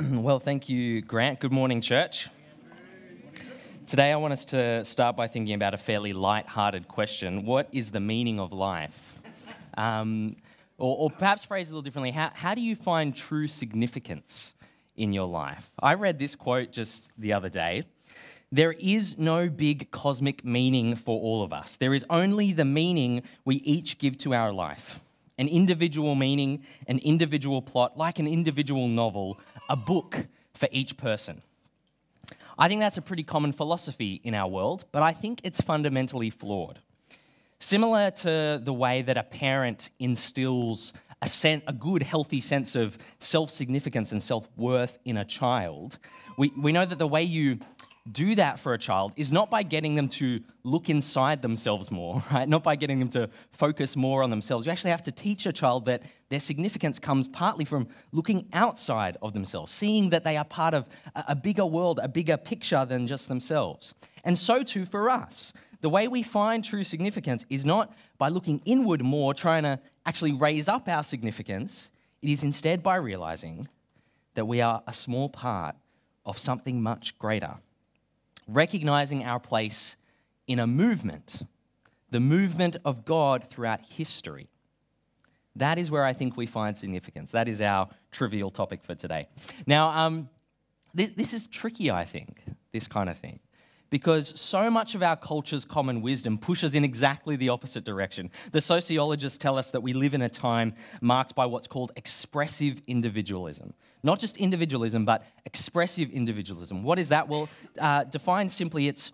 well, thank you, Grant. Good morning, church. Today, I want us to start by thinking about a fairly light-hearted question What is the meaning of life? Um, or, or, perhaps phrase it a little differently how, how do you find true significance in your life? I read this quote just the other day. There is no big cosmic meaning for all of us. There is only the meaning we each give to our life an individual meaning, an individual plot, like an individual novel, a book for each person. I think that's a pretty common philosophy in our world, but I think it's fundamentally flawed. Similar to the way that a parent instills a, sen- a good, healthy sense of self significance and self worth in a child, we, we know that the way you do that for a child is not by getting them to look inside themselves more, right? Not by getting them to focus more on themselves. You actually have to teach a child that their significance comes partly from looking outside of themselves, seeing that they are part of a bigger world, a bigger picture than just themselves. And so too for us. The way we find true significance is not by looking inward more, trying to actually raise up our significance. It is instead by realizing that we are a small part of something much greater recognizing our place in a movement, the movement of God throughout history. That is where I think we find significance. That is our trivial topic for today. Now, um, this, this is tricky, I think, this kind of thing because so much of our culture's common wisdom pushes in exactly the opposite direction. The sociologists tell us that we live in a time marked by what's called expressive individualism. Not just individualism, but expressive individualism. What is that? Well, uh, defined simply, it's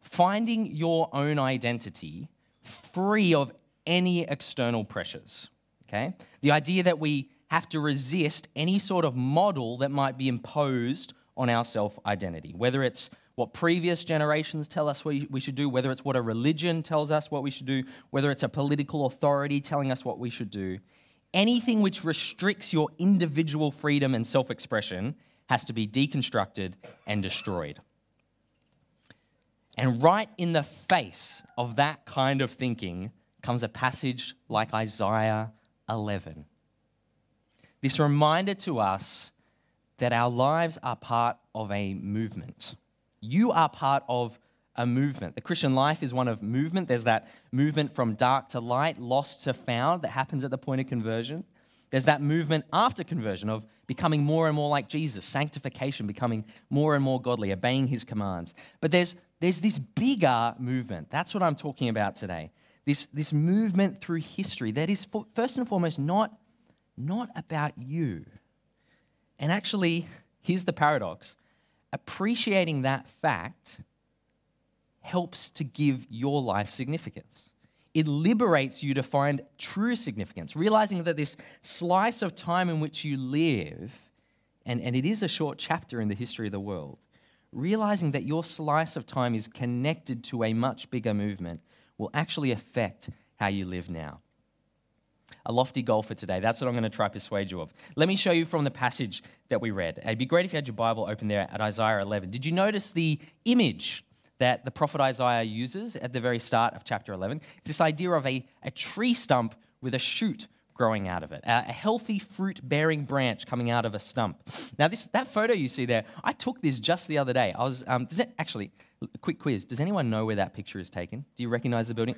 finding your own identity free of any external pressures. Okay? The idea that we have to resist any sort of model that might be imposed on our self identity, whether it's what previous generations tell us we, we should do, whether it's what a religion tells us what we should do, whether it's a political authority telling us what we should do. Anything which restricts your individual freedom and self expression has to be deconstructed and destroyed. And right in the face of that kind of thinking comes a passage like Isaiah 11. This reminder to us that our lives are part of a movement. You are part of a movement. The Christian life is one of movement. There's that movement from dark to light, lost to found, that happens at the point of conversion. There's that movement after conversion of becoming more and more like Jesus, sanctification, becoming more and more godly, obeying his commands. But there's, there's this bigger movement. That's what I'm talking about today. This, this movement through history that is, first and foremost, not, not about you. And actually, here's the paradox appreciating that fact helps to give your life significance. It liberates you to find true significance, realizing that this slice of time in which you live, and, and it is a short chapter in the history of the world, realizing that your slice of time is connected to a much bigger movement will actually affect how you live now a lofty goal for today. That's what I'm going to try to persuade you of. Let me show you from the passage that we read. It'd be great if you had your Bible open there at Isaiah 11. Did you notice the image that the prophet Isaiah uses at the very start of chapter 11? It's this idea of a, a tree stump with a shoot growing out of it, a, healthy fruit bearing branch coming out of a stump. Now, this, that photo you see there, I took this just the other day. I was, um, does it, actually, quick quiz, does anyone know where that picture is taken? Do you recognize the building?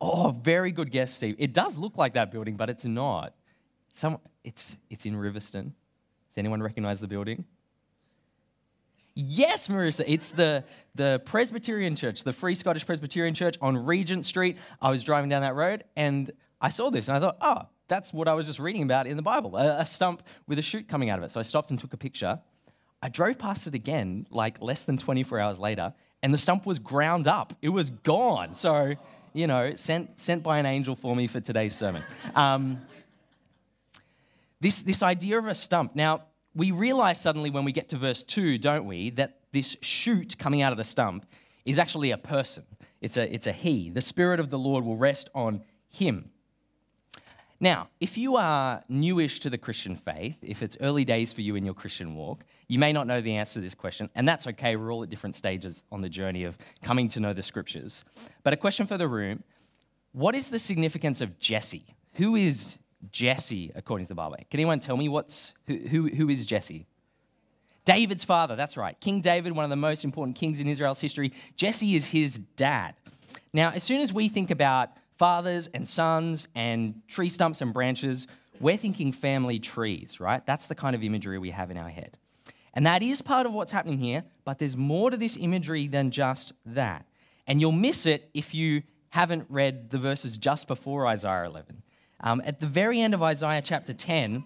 Oh, very good guess, Steve. It does look like that building, but it's not. Some, it's, it's in Riverstone. Does anyone recognize the building? Yes, Marissa, it's the, the Presbyterian Church, the Free Scottish Presbyterian Church on Regent Street. I was driving down that road and I saw this and I thought, oh, that's what I was just reading about in the Bible a, a stump with a shoot coming out of it. So I stopped and took a picture. I drove past it again, like less than 24 hours later, and the stump was ground up. It was gone. So you know, sent, sent by an angel for me for today's sermon. Um, this, this idea of a stump. Now, we realize suddenly when we get to verse 2, don't we, that this shoot coming out of the stump is actually a person. It's a, it's a he. The Spirit of the Lord will rest on him. Now, if you are newish to the Christian faith, if it's early days for you in your Christian walk, you may not know the answer to this question, and that's okay. We're all at different stages on the journey of coming to know the scriptures. But a question for the room What is the significance of Jesse? Who is Jesse according to the Bible? Can anyone tell me what's, who, who, who is Jesse? David's father, that's right. King David, one of the most important kings in Israel's history. Jesse is his dad. Now, as soon as we think about fathers and sons and tree stumps and branches, we're thinking family trees, right? That's the kind of imagery we have in our head. And that is part of what's happening here, but there's more to this imagery than just that. And you'll miss it if you haven't read the verses just before Isaiah 11. Um, at the very end of Isaiah chapter 10,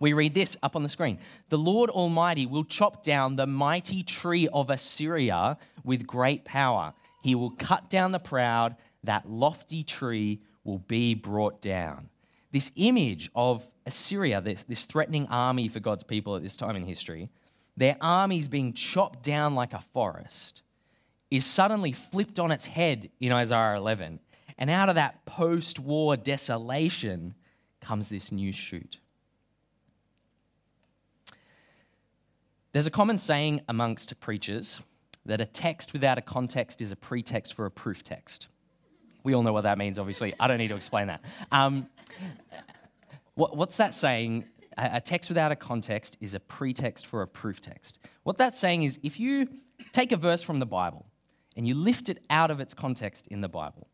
we read this up on the screen The Lord Almighty will chop down the mighty tree of Assyria with great power. He will cut down the proud, that lofty tree will be brought down. This image of Assyria, this, this threatening army for God's people at this time in history, their armies being chopped down like a forest, is suddenly flipped on its head in Isaiah 11. And out of that post war desolation comes this new shoot. There's a common saying amongst preachers that a text without a context is a pretext for a proof text. We all know what that means, obviously. I don't need to explain that. Um, what, what's that saying? A, text without a context is a pretext for a proof text. What that's saying is if you take a verse from the Bible and you lift it out of its context in the Bible,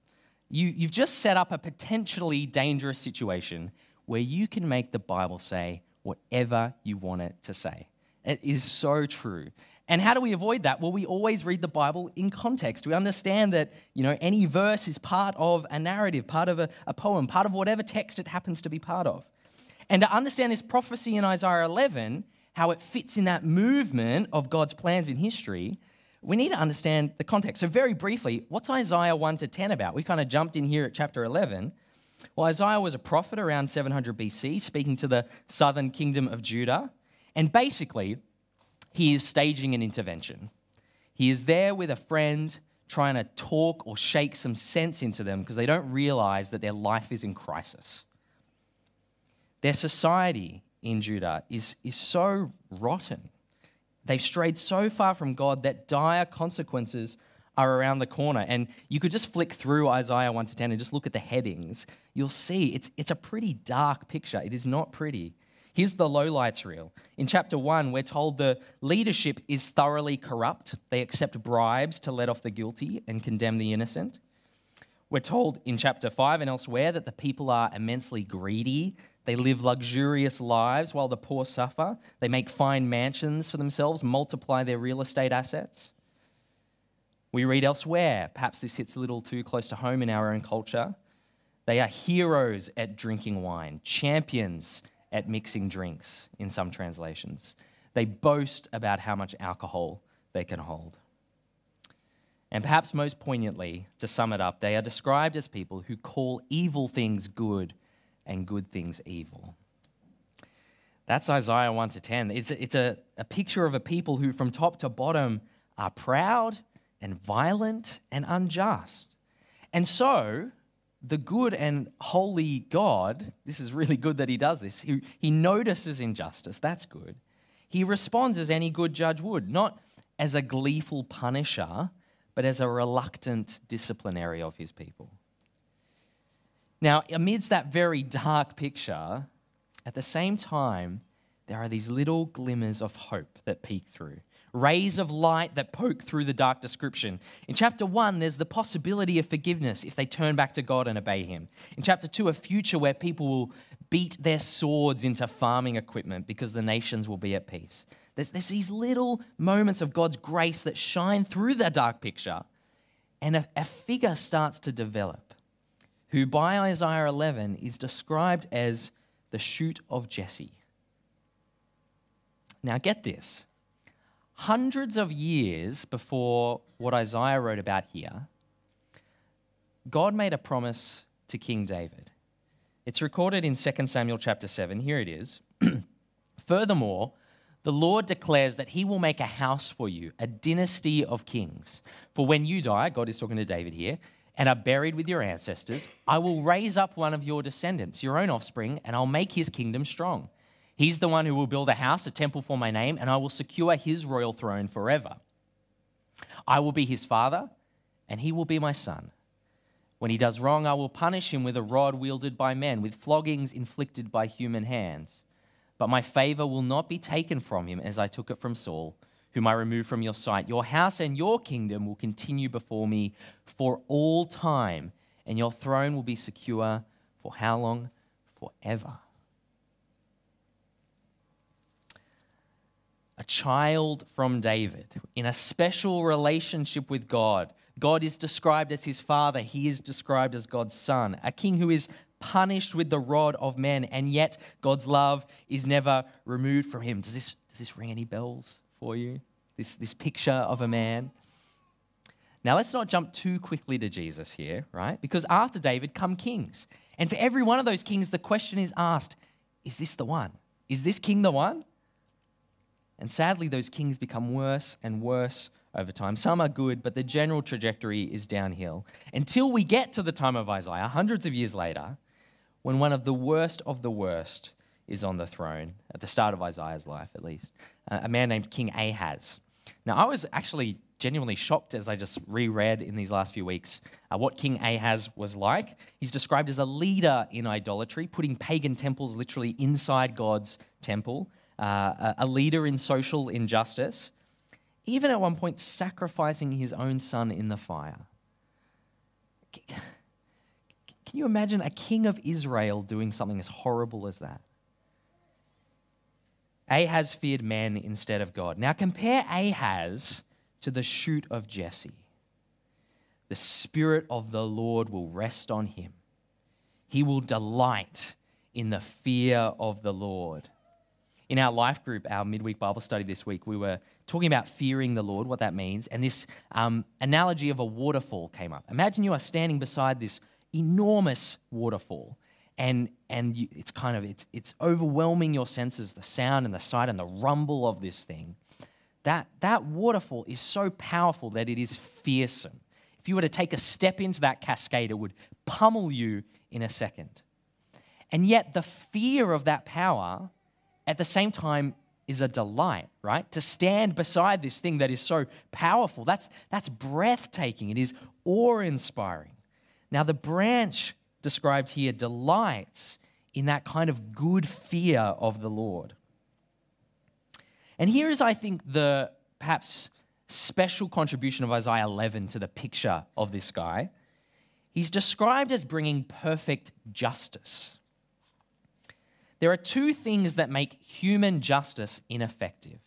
you, you've just set up a potentially dangerous situation where you can make the Bible say whatever you want it to say. It is so true. And how do we avoid that? Well, we always read the Bible in context. We understand that, you know, any verse is part of a narrative, part of a, a poem, part of whatever text it happens to be part of. And to understand this prophecy in Isaiah 11, how it fits in that movement of God's plans in history, we need to understand the context. So, very briefly, what's Isaiah 1 to 10 about? We kind of jumped in here at chapter 11. Well, Isaiah was a prophet around 700 BC, speaking to the southern kingdom of Judah. And basically, he is staging an intervention. He is there with a friend trying to talk or shake some sense into them because they don't realize that their life is in crisis. Their society in Judah is, is so rotten. They've strayed so far from God that dire consequences are around the corner. And you could just flick through Isaiah 1 to 10 and just look at the headings. You'll see it's, it's a pretty dark picture. It is not pretty. Here's the lowlights reel. In chapter one, we're told the leadership is thoroughly corrupt. They accept bribes to let off the guilty and condemn the innocent. We're told in chapter five and elsewhere that the people are immensely greedy. They live luxurious lives while the poor suffer. They make fine mansions for themselves, multiply their real estate assets. We read elsewhere, perhaps this hits a little too close to home in our own culture. They are heroes at drinking wine, champions at mixing drinks in some translations. They boast about how much alcohol they can hold. And perhaps most poignantly, to sum it up, they are described as people who call evil things good and good things evil. That's Isaiah 1 to 10. It's, a, it's a, a picture of a people who, from top to bottom, are proud and violent and unjust. And so, the good and holy God, this is really good that he does this, he, he notices injustice, that's good. He responds as any good judge would, not as a gleeful punisher, but as a reluctant disciplinary of his people. Now, amidst that very dark picture, at the same time, there are these little glimmers of hope that peek through rays of light that poke through the dark description. In chapter 1, there's the possibility of forgiveness if they turn back to God and obey Him. In chapter 2, a future where people will beat their swords into farming equipment because the nations will be at peace. There's, there's these little moments of God's grace that shine through the dark picture, and a, a figure starts to develop who, by Isaiah 11, is described as the shoot of Jesse. Now, get this hundreds of years before what Isaiah wrote about here, God made a promise to King David. It's recorded in 2 Samuel chapter 7. Here it is. Furthermore, the Lord declares that he will make a house for you, a dynasty of kings. For when you die, God is talking to David here, and are buried with your ancestors, I will raise up one of your descendants, your own offspring, and I'll make his kingdom strong. He's the one who will build a house, a temple for my name, and I will secure his royal throne forever. I will be his father, and he will be my son. When he does wrong, I will punish him with a rod wielded by men, with floggings inflicted by human hands. but my favor will not be taken from him as I took it from Saul, whom I removed from your sight. Your house and your kingdom will continue before me for all time, and your throne will be secure for how long? Forever. Child from David in a special relationship with God. God is described as his father, he is described as God's son, a king who is punished with the rod of men, and yet God's love is never removed from him. Does this, does this ring any bells for you? This, this picture of a man? Now, let's not jump too quickly to Jesus here, right? Because after David come kings. And for every one of those kings, the question is asked is this the one? Is this king the one? And sadly, those kings become worse and worse over time. Some are good, but the general trajectory is downhill until we get to the time of Isaiah, hundreds of years later, when one of the worst of the worst is on the throne, at the start of Isaiah's life at least, uh, a man named King Ahaz. Now, I was actually genuinely shocked as I just reread in these last few weeks uh, what King Ahaz was like. He's described as a leader in idolatry, putting pagan temples literally inside God's temple, uh, a leader in social injustice, even at one point sacrificing his own son in the fire. Can you imagine a king of Israel doing something as horrible as that? Ahaz feared men instead of God. Now compare Ahaz to the shoot of Jesse. The Spirit of the Lord will rest on him. He will delight in the fear of the Lord. In our life group, our midweek Bible study this week, we were talking about fearing the Lord, what that means, and this um, analogy of a waterfall came up. Imagine you are standing beside this enormous waterfall and and you, it's kind of it's it's overwhelming your senses the sound and the sight and the rumble of this thing. That that waterfall is so powerful that it is fearsome. If you were to take a step into that cascade it would pummel you in a second. And yet the fear of that power at the same time is a delight right to stand beside this thing that is so powerful that's that's breathtaking it is awe-inspiring now, the branch described here delights in that kind of good fear of the Lord. And here is, I think, the perhaps special contribution of Isaiah 11 to the picture of this guy. He's described as bringing perfect justice. There are two things that make human justice ineffective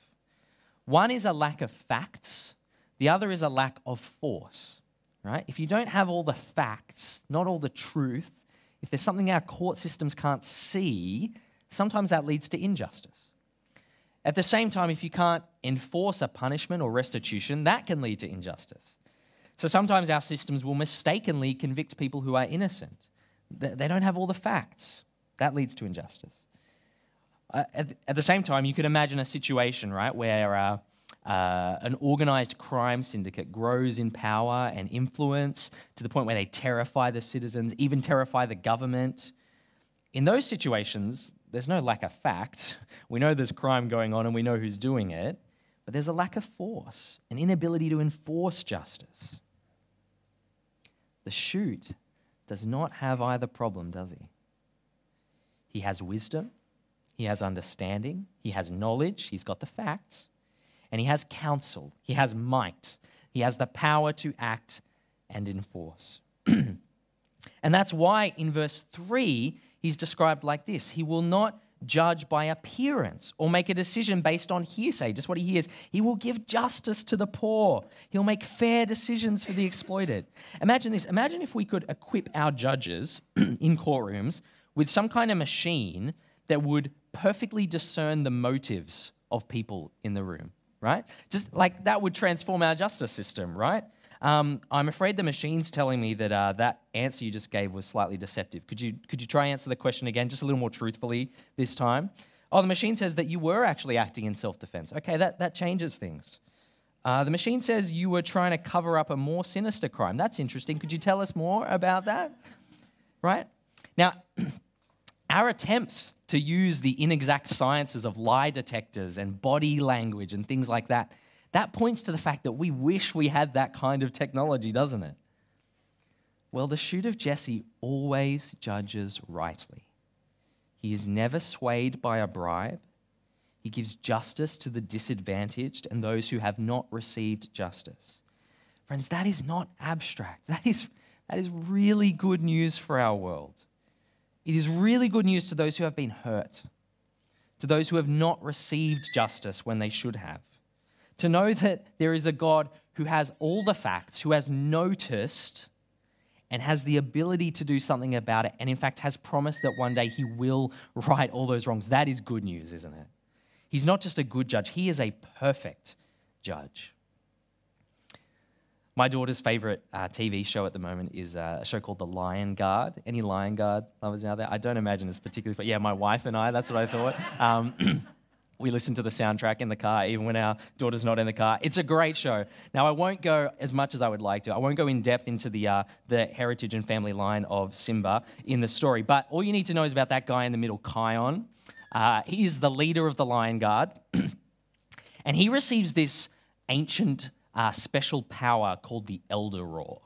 one is a lack of facts, the other is a lack of force right? If you don't have all the facts, not all the truth, if there's something our court systems can't see, sometimes that leads to injustice. At the same time, if you can't enforce a punishment or restitution, that can lead to injustice. So sometimes our systems will mistakenly convict people who are innocent. They don't have all the facts. That leads to injustice. Uh, at, the same time, you could imagine a situation, right, where uh, uh, an organized crime syndicate grows in power and influence to the point where they terrify the citizens, even terrify the government. In those situations, there's no lack of facts. We know there's crime going on and we know who's doing it, but there's a lack of force, an inability to enforce justice. The shoot does not have either problem, does he? He has wisdom, he has understanding, he has knowledge, he's got the facts and he has counsel, he has might, he has the power to act and enforce. and that's why in verse 3, he's described like this He will not judge by appearance or make a decision based on hearsay, just what he hears. He will give justice to the poor. He'll make fair decisions for the exploited. Imagine this. Imagine if we could equip our judges in courtrooms with some kind of machine that would perfectly discern the motives of people in the room right? Just like that would transform our justice system, right? Um, I'm afraid the machine's telling me that uh, that answer you just gave was slightly deceptive. Could you, could you try answer the question again, just a little more truthfully this time? Oh, the machine says that you were actually acting in self defense. Okay, that, that changes things. Uh, the machine says you were trying to cover up a more sinister crime. That's interesting. Could you tell us more about that? Right? Now, our attempts to use the inexact sciences of lie detectors and body language and things like that, that points to the fact that we wish we had that kind of technology, doesn't it? Well, the shoot of Jesse always judges rightly. He is never swayed by a bribe. He gives justice to the disadvantaged and those who have not received justice. Friends, that is not abstract. That is, that is really good news for our world. It is really good news to those who have been hurt, to those who have not received justice when they should have. To know that there is a God who has all the facts, who has noticed and has the ability to do something about it, and in fact has promised that one day he will right all those wrongs. That is good news, isn't it? He's not just a good judge, he is a perfect judge. My daughter's favorite uh, TV show at the moment is uh, a show called The Lion Guard. Any Lion Guard lovers out there? I don't imagine it's particularly, but yeah, my wife and I, that's what I thought. Um, we listen to the soundtrack in the car, even when our daughter's not in the car. It's a great show. Now, I won't go as much as I would like to. I won't go in depth into the, uh, the heritage and family line of Simba in the story, but all you need to know is about that guy in the middle, Kion. Uh, he is the leader of the Lion Guard, and he receives this ancient uh, special power called the Elder Roar.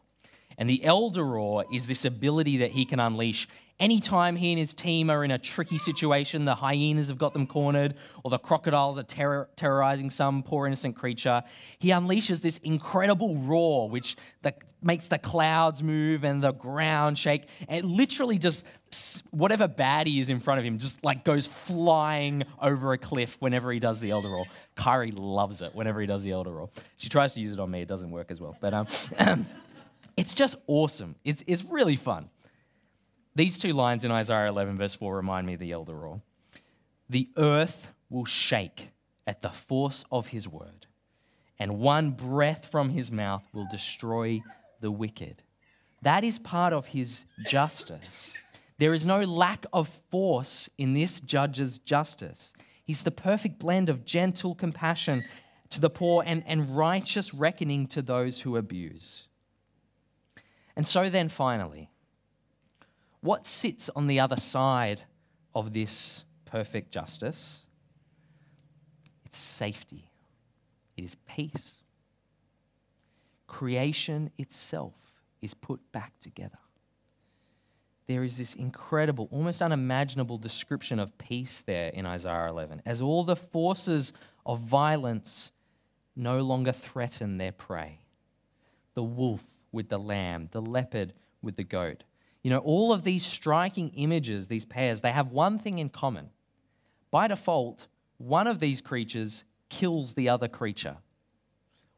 And the Elder Roar is this ability that he can unleash anytime he and his team are in a tricky situation, the hyenas have got them cornered, or the crocodiles are terror- terrorizing some poor innocent creature. He unleashes this incredible roar, which the, makes the clouds move and the ground shake. It literally just, whatever baddie is in front of him, just like goes flying over a cliff whenever he does the Elder Roar. Kyrie loves it whenever he does the Elder Roar. She tries to use it on me, it doesn't work as well. But um, it's just awesome. It's, it's really fun. These two lines in Isaiah 11, verse 4, remind me of the Elder Roar. The earth will shake at the force of his word, and one breath from his mouth will destroy the wicked. That is part of his justice. There is no lack of force in this judge's justice. He's the perfect blend of gentle compassion to the poor and, and righteous reckoning to those who abuse. And so, then, finally, what sits on the other side of this perfect justice? It's safety, it is peace. Creation itself is put back together. There is this incredible, almost unimaginable description of peace there in Isaiah 11, as all the forces of violence no longer threaten their prey. The wolf with the lamb, the leopard with the goat. You know, all of these striking images, these pairs, they have one thing in common. By default, one of these creatures kills the other creature.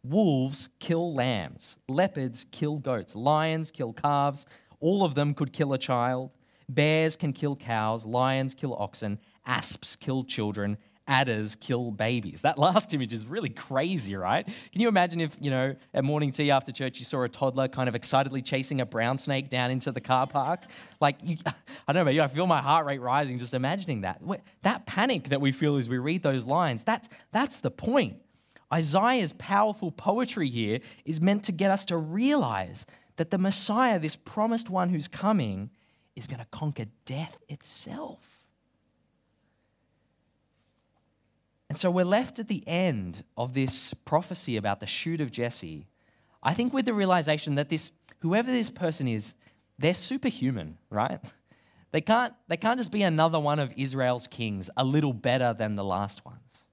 Wolves kill lambs, leopards kill goats, lions kill calves, all of them could kill a child. Bears can kill cows, lions kill oxen, asps kill children, adders kill babies. That last image is really crazy, right? Can you imagine if, you know, at morning tea after church, you saw a toddler kind of excitedly chasing a brown snake down into the car park? Like, you, I don't know about you, I feel my heart rate rising just imagining that. That panic that we feel as we read those lines, that's, that's the point. Isaiah's powerful poetry here is meant to get us to realize that the Messiah, this promised one who's coming, is going to conquer death itself. And so we're left at the end of this prophecy about the shoot of Jesse, I think with the realization that this, whoever this person is, they're superhuman, right? They can't, they can't just be another one of Israel's kings, a little better than the last ones.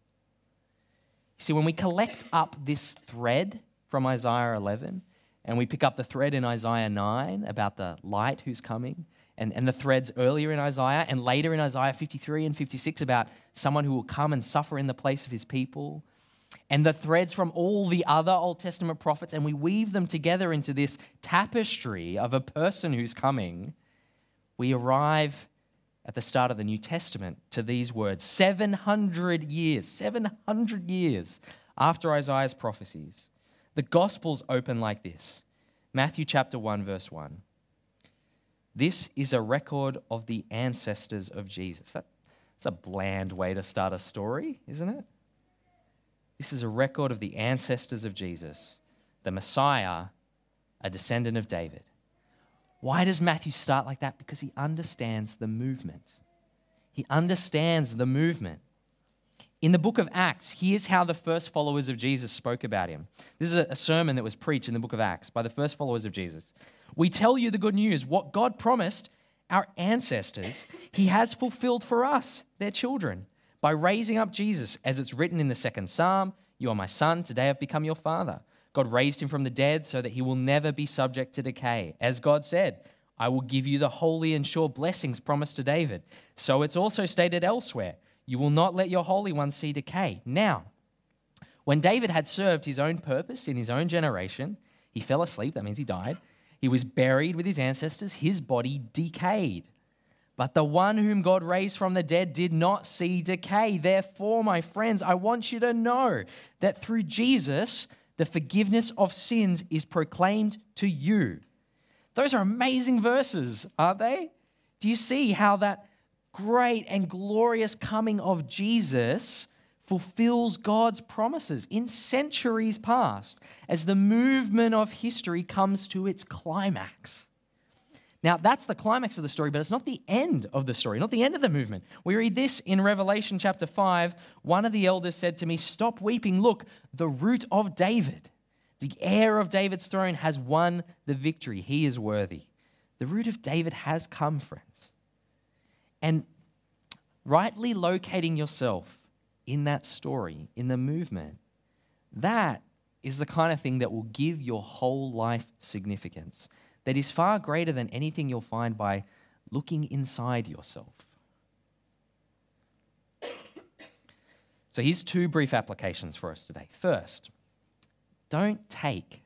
You see, when we collect up this thread from Isaiah 11, and we pick up the thread in Isaiah 9 about the light who's coming, and, and the threads earlier in Isaiah and later in Isaiah 53 and 56 about someone who will come and suffer in the place of his people, and the threads from all the other Old Testament prophets, and we weave them together into this tapestry of a person who's coming, we arrive at the start of the New Testament to these words 700 years, 700 years after Isaiah's prophecies. The Gospels open like this Matthew chapter 1, verse 1. This is a record of the ancestors of Jesus. That, that's a bland way to start a story, isn't it? This is a record of the ancestors of Jesus, the Messiah, a descendant of David. Why does Matthew start like that? Because he understands the movement. He understands the movement. In the book of Acts, here's how the first followers of Jesus spoke about him. This is a sermon that was preached in the book of Acts by the first followers of Jesus. We tell you the good news, what God promised, our ancestors, he has fulfilled for us, their children, by raising up Jesus, as it's written in the second psalm You are my son, today I've become your father. God raised him from the dead so that he will never be subject to decay. As God said, I will give you the holy and sure blessings promised to David. So it's also stated elsewhere You will not let your Holy One see decay. Now, when David had served his own purpose in his own generation, he fell asleep, that means he died. He was buried with his ancestors, his body decayed. But the one whom God raised from the dead did not see decay. Therefore, my friends, I want you to know that through Jesus, the forgiveness of sins is proclaimed to you. Those are amazing verses, aren't they? Do you see how that great and glorious coming of Jesus fulfills God's promises in centuries past as the movement of history comes to its climax? Now, that's the climax of the story, but it's not the end of the story, not the end of the movement. We read this in Revelation chapter 5. One of the elders said to me, Stop weeping. Look, the root of David the heir of David's throne has won the victory. He is worthy. The root of David has come, friends. And rightly locating yourself in that story, in the movement, that is the kind of thing that will give your whole life significance, that is far greater than anything you'll find by looking inside yourself. So here's two brief applications for us today. First, don't take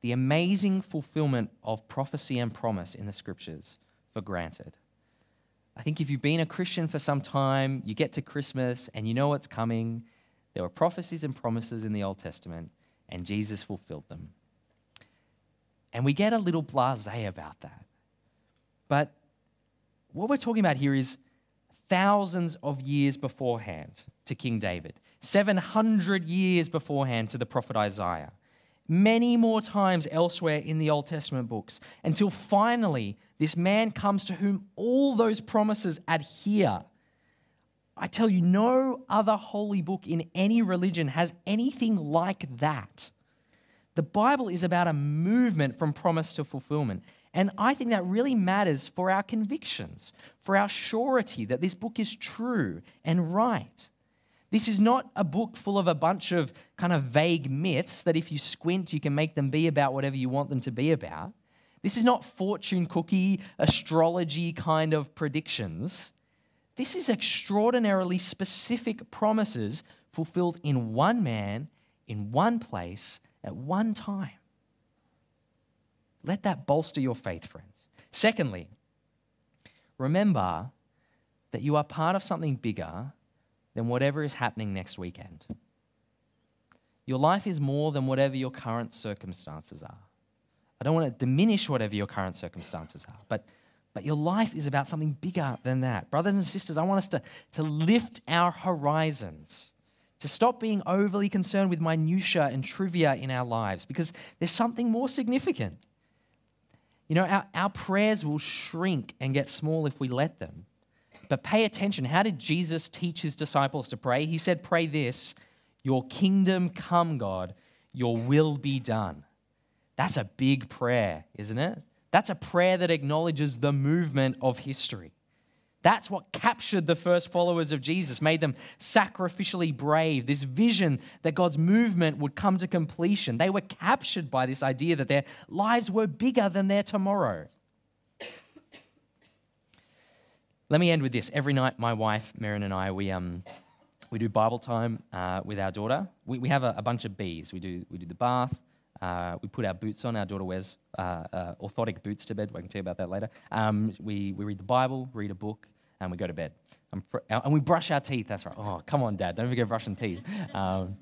the amazing fulfillment of prophecy and promise in the scriptures for granted. I think if you've been a Christian for some time, you get to Christmas and you know what's coming. There were prophecies and promises in the Old Testament, and Jesus fulfilled them. And we get a little blase about that. But what we're talking about here is thousands of years beforehand to King David, 700 years beforehand to the prophet Isaiah many more times elsewhere in the Old Testament books until finally this man comes to whom all those promises adhere. I tell you, no other holy book in any religion has anything like that. The Bible is about a movement from promise to fulfillment. And I think that really matters for our convictions, for our surety that this book is true and right. This is not a book full of a bunch of kind of vague myths that if you squint, you can make them be about whatever you want them to be about. This is not fortune cookie, astrology kind of predictions. This is extraordinarily specific promises fulfilled in one man, in one place, at one time. Let that bolster your faith, friends. Secondly, remember that you are part of something bigger than whatever is happening next weekend. Your life is more than whatever your current circumstances are. I don't want to diminish whatever your current circumstances are, but, but your life is about something bigger than that. Brothers and sisters, I want us to, to lift our horizons, to stop being overly concerned with minutiae and trivia in our lives, because there's something more significant. You know, our, our prayers will shrink and get small if we let them. But pay attention. How did Jesus teach his disciples to pray? He said, Pray this Your kingdom come, God, your will be done. That's a big prayer, isn't it? That's a prayer that acknowledges the movement of history. That's what captured the first followers of Jesus, made them sacrificially brave. This vision that God's movement would come to completion. They were captured by this idea that their lives were bigger than their tomorrow. Let me end with this. Every night, my wife, Marin, and I, we, um, we do Bible time uh, with our daughter. We, we have a, a, bunch of bees. We do, we do the bath. Uh, we put our boots on. Our daughter wears uh, uh orthotic boots to bed. I can tell you about that later. Um, we, we read the Bible, read a book, and we go to bed. Pr- and we brush our teeth. That's right. Oh, come on, Dad. Don't forget brushing teeth. Um,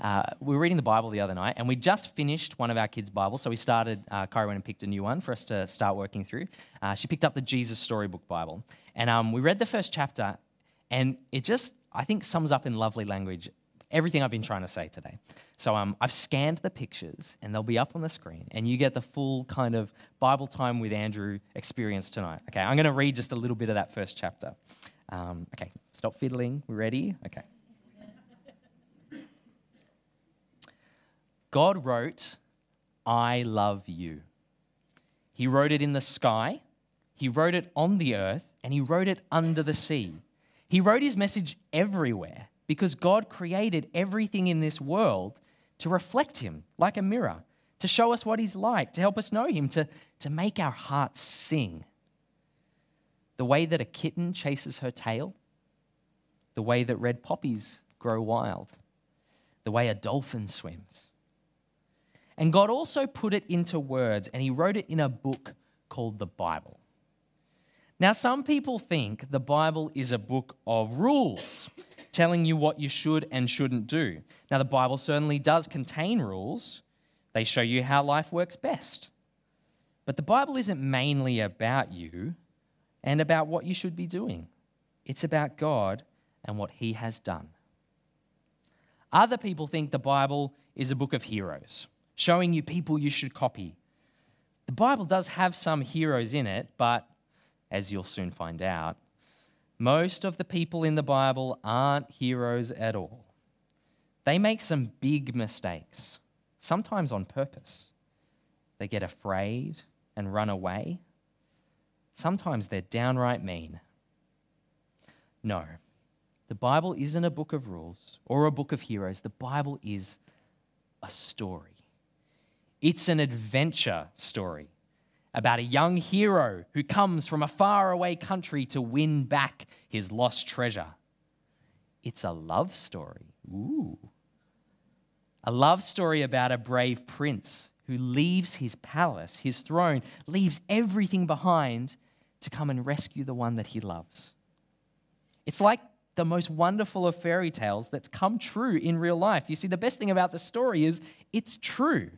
uh, we were reading the Bible the other night, and we just finished one of our kids' Bibles. So we started, uh, Kyra went and picked a new one for us to start working through. Uh, she picked up the Jesus Storybook Bible. And um, we read the first chapter, and it just, I think, sums up in lovely language everything I've been trying to say today. So um, I've scanned the pictures, and they'll be up on the screen, and you get the full kind of Bible time with Andrew experience tonight. Okay, I'm going to read just a little bit of that first chapter. Um, okay, stop fiddling. We ready? Okay. God wrote, I love you. He wrote it in the sky He wrote it on the earth, and He wrote it under the sea. He wrote His message everywhere because God created everything in this world to reflect Him like a mirror, to show us what He's like, to help us know Him, to, to make our hearts sing. The way that a kitten chases her tail, the way that red poppies grow wild, the way a dolphin swims. And God also put it into words, and He wrote it in a book called the Bible. Now, some people think the Bible is a book of rules, telling you what you should and shouldn't do. Now, the Bible certainly does contain rules, they show you how life works best. But the Bible isn't mainly about you and about what you should be doing, it's about God and what He has done. Other people think the Bible is a book of heroes, showing you people you should copy. The Bible does have some heroes in it, but as you'll soon find out, most of the people in the Bible aren't heroes at all. They make some big mistakes, sometimes on purpose. They get afraid and run away. Sometimes they're downright mean. No, the Bible isn't a book of rules or a book of heroes. The Bible is a story. It's an adventure story about a young hero who comes from a faraway country to win back his lost treasure. It's a love story. Ooh. A love story about a brave prince who leaves his palace, his throne, leaves everything behind to come and rescue the one that he loves. It's like the most wonderful of fairy tales that's come true in real life. You see, the best thing about the story is it's true.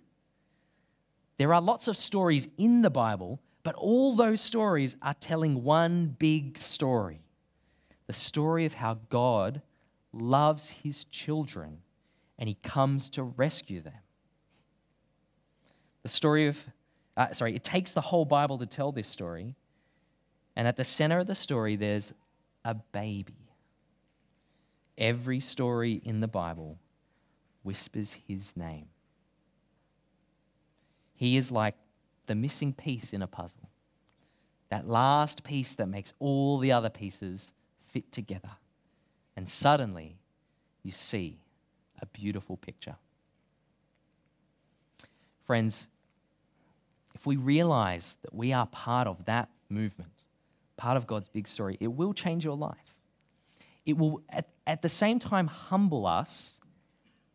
There are lots of stories in the Bible, but all those stories are telling one big story the story of how God loves his children and he comes to rescue them. The story of, uh, sorry, it takes the whole Bible to tell this story. And at the center of the story, there's a baby. Every story in the Bible whispers his name. He is like the missing piece in a puzzle, that last piece that makes all the other pieces fit together. And suddenly, you see a beautiful picture. Friends, if we realize that we are part of that movement, part of God's big story, it will change your life it will at, at the same time humble us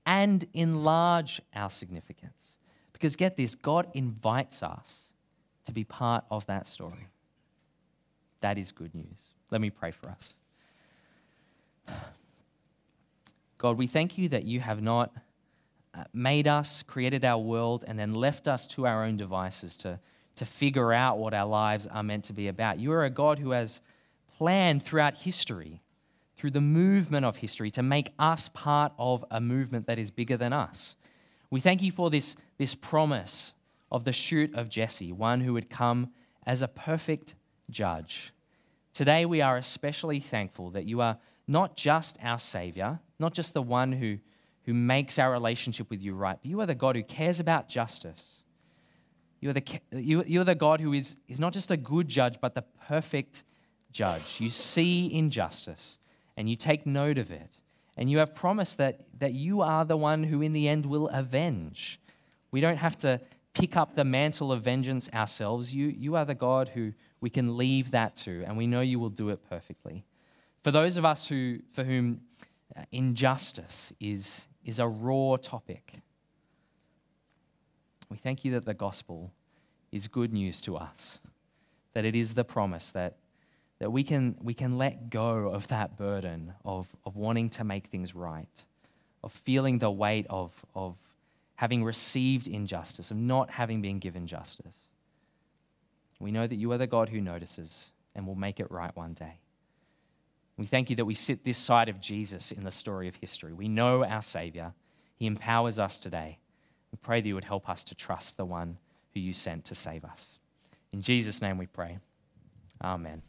and enlarge our significance. Because get this, God invites us to be part of that story. That is good news. Let me pray for us. God, we thank you that you have not uh, made us, created our world, and then left us to our own devices to, to figure out what our lives are meant to be about. You are a God who has planned throughout history through the movement of history to make us part of a movement that is bigger than us. We thank you for this, this promise of the shoot of Jesse, one who would come as a perfect judge. Today, we are especially thankful that you are not just our Savior, not just the one who, who makes our relationship with you right, but you are the God who cares about justice. You are the, you, you are the God who is, is not just a good judge, but the perfect judge. You see injustice and you take note of it. And you have promised that, that you are the one who, in the end, will avenge. We don't have to pick up the mantle of vengeance ourselves. You, you are the God who we can leave that to, and we know you will do it perfectly. For those of us who, for whom uh, injustice is, is a raw topic, we thank you that the gospel is good news to us, that it is the promise that that we can, we can let go of that burden of, of wanting to make things right, of feeling the weight of, of having received injustice, of not having been given justice. We know that you are the God who notices and will make it right one day. We thank you that we sit this side of Jesus in the story of history. We know our Savior, He empowers us today. We pray that you would help us to trust the one who you sent to save us. In Jesus' name we pray. Amen.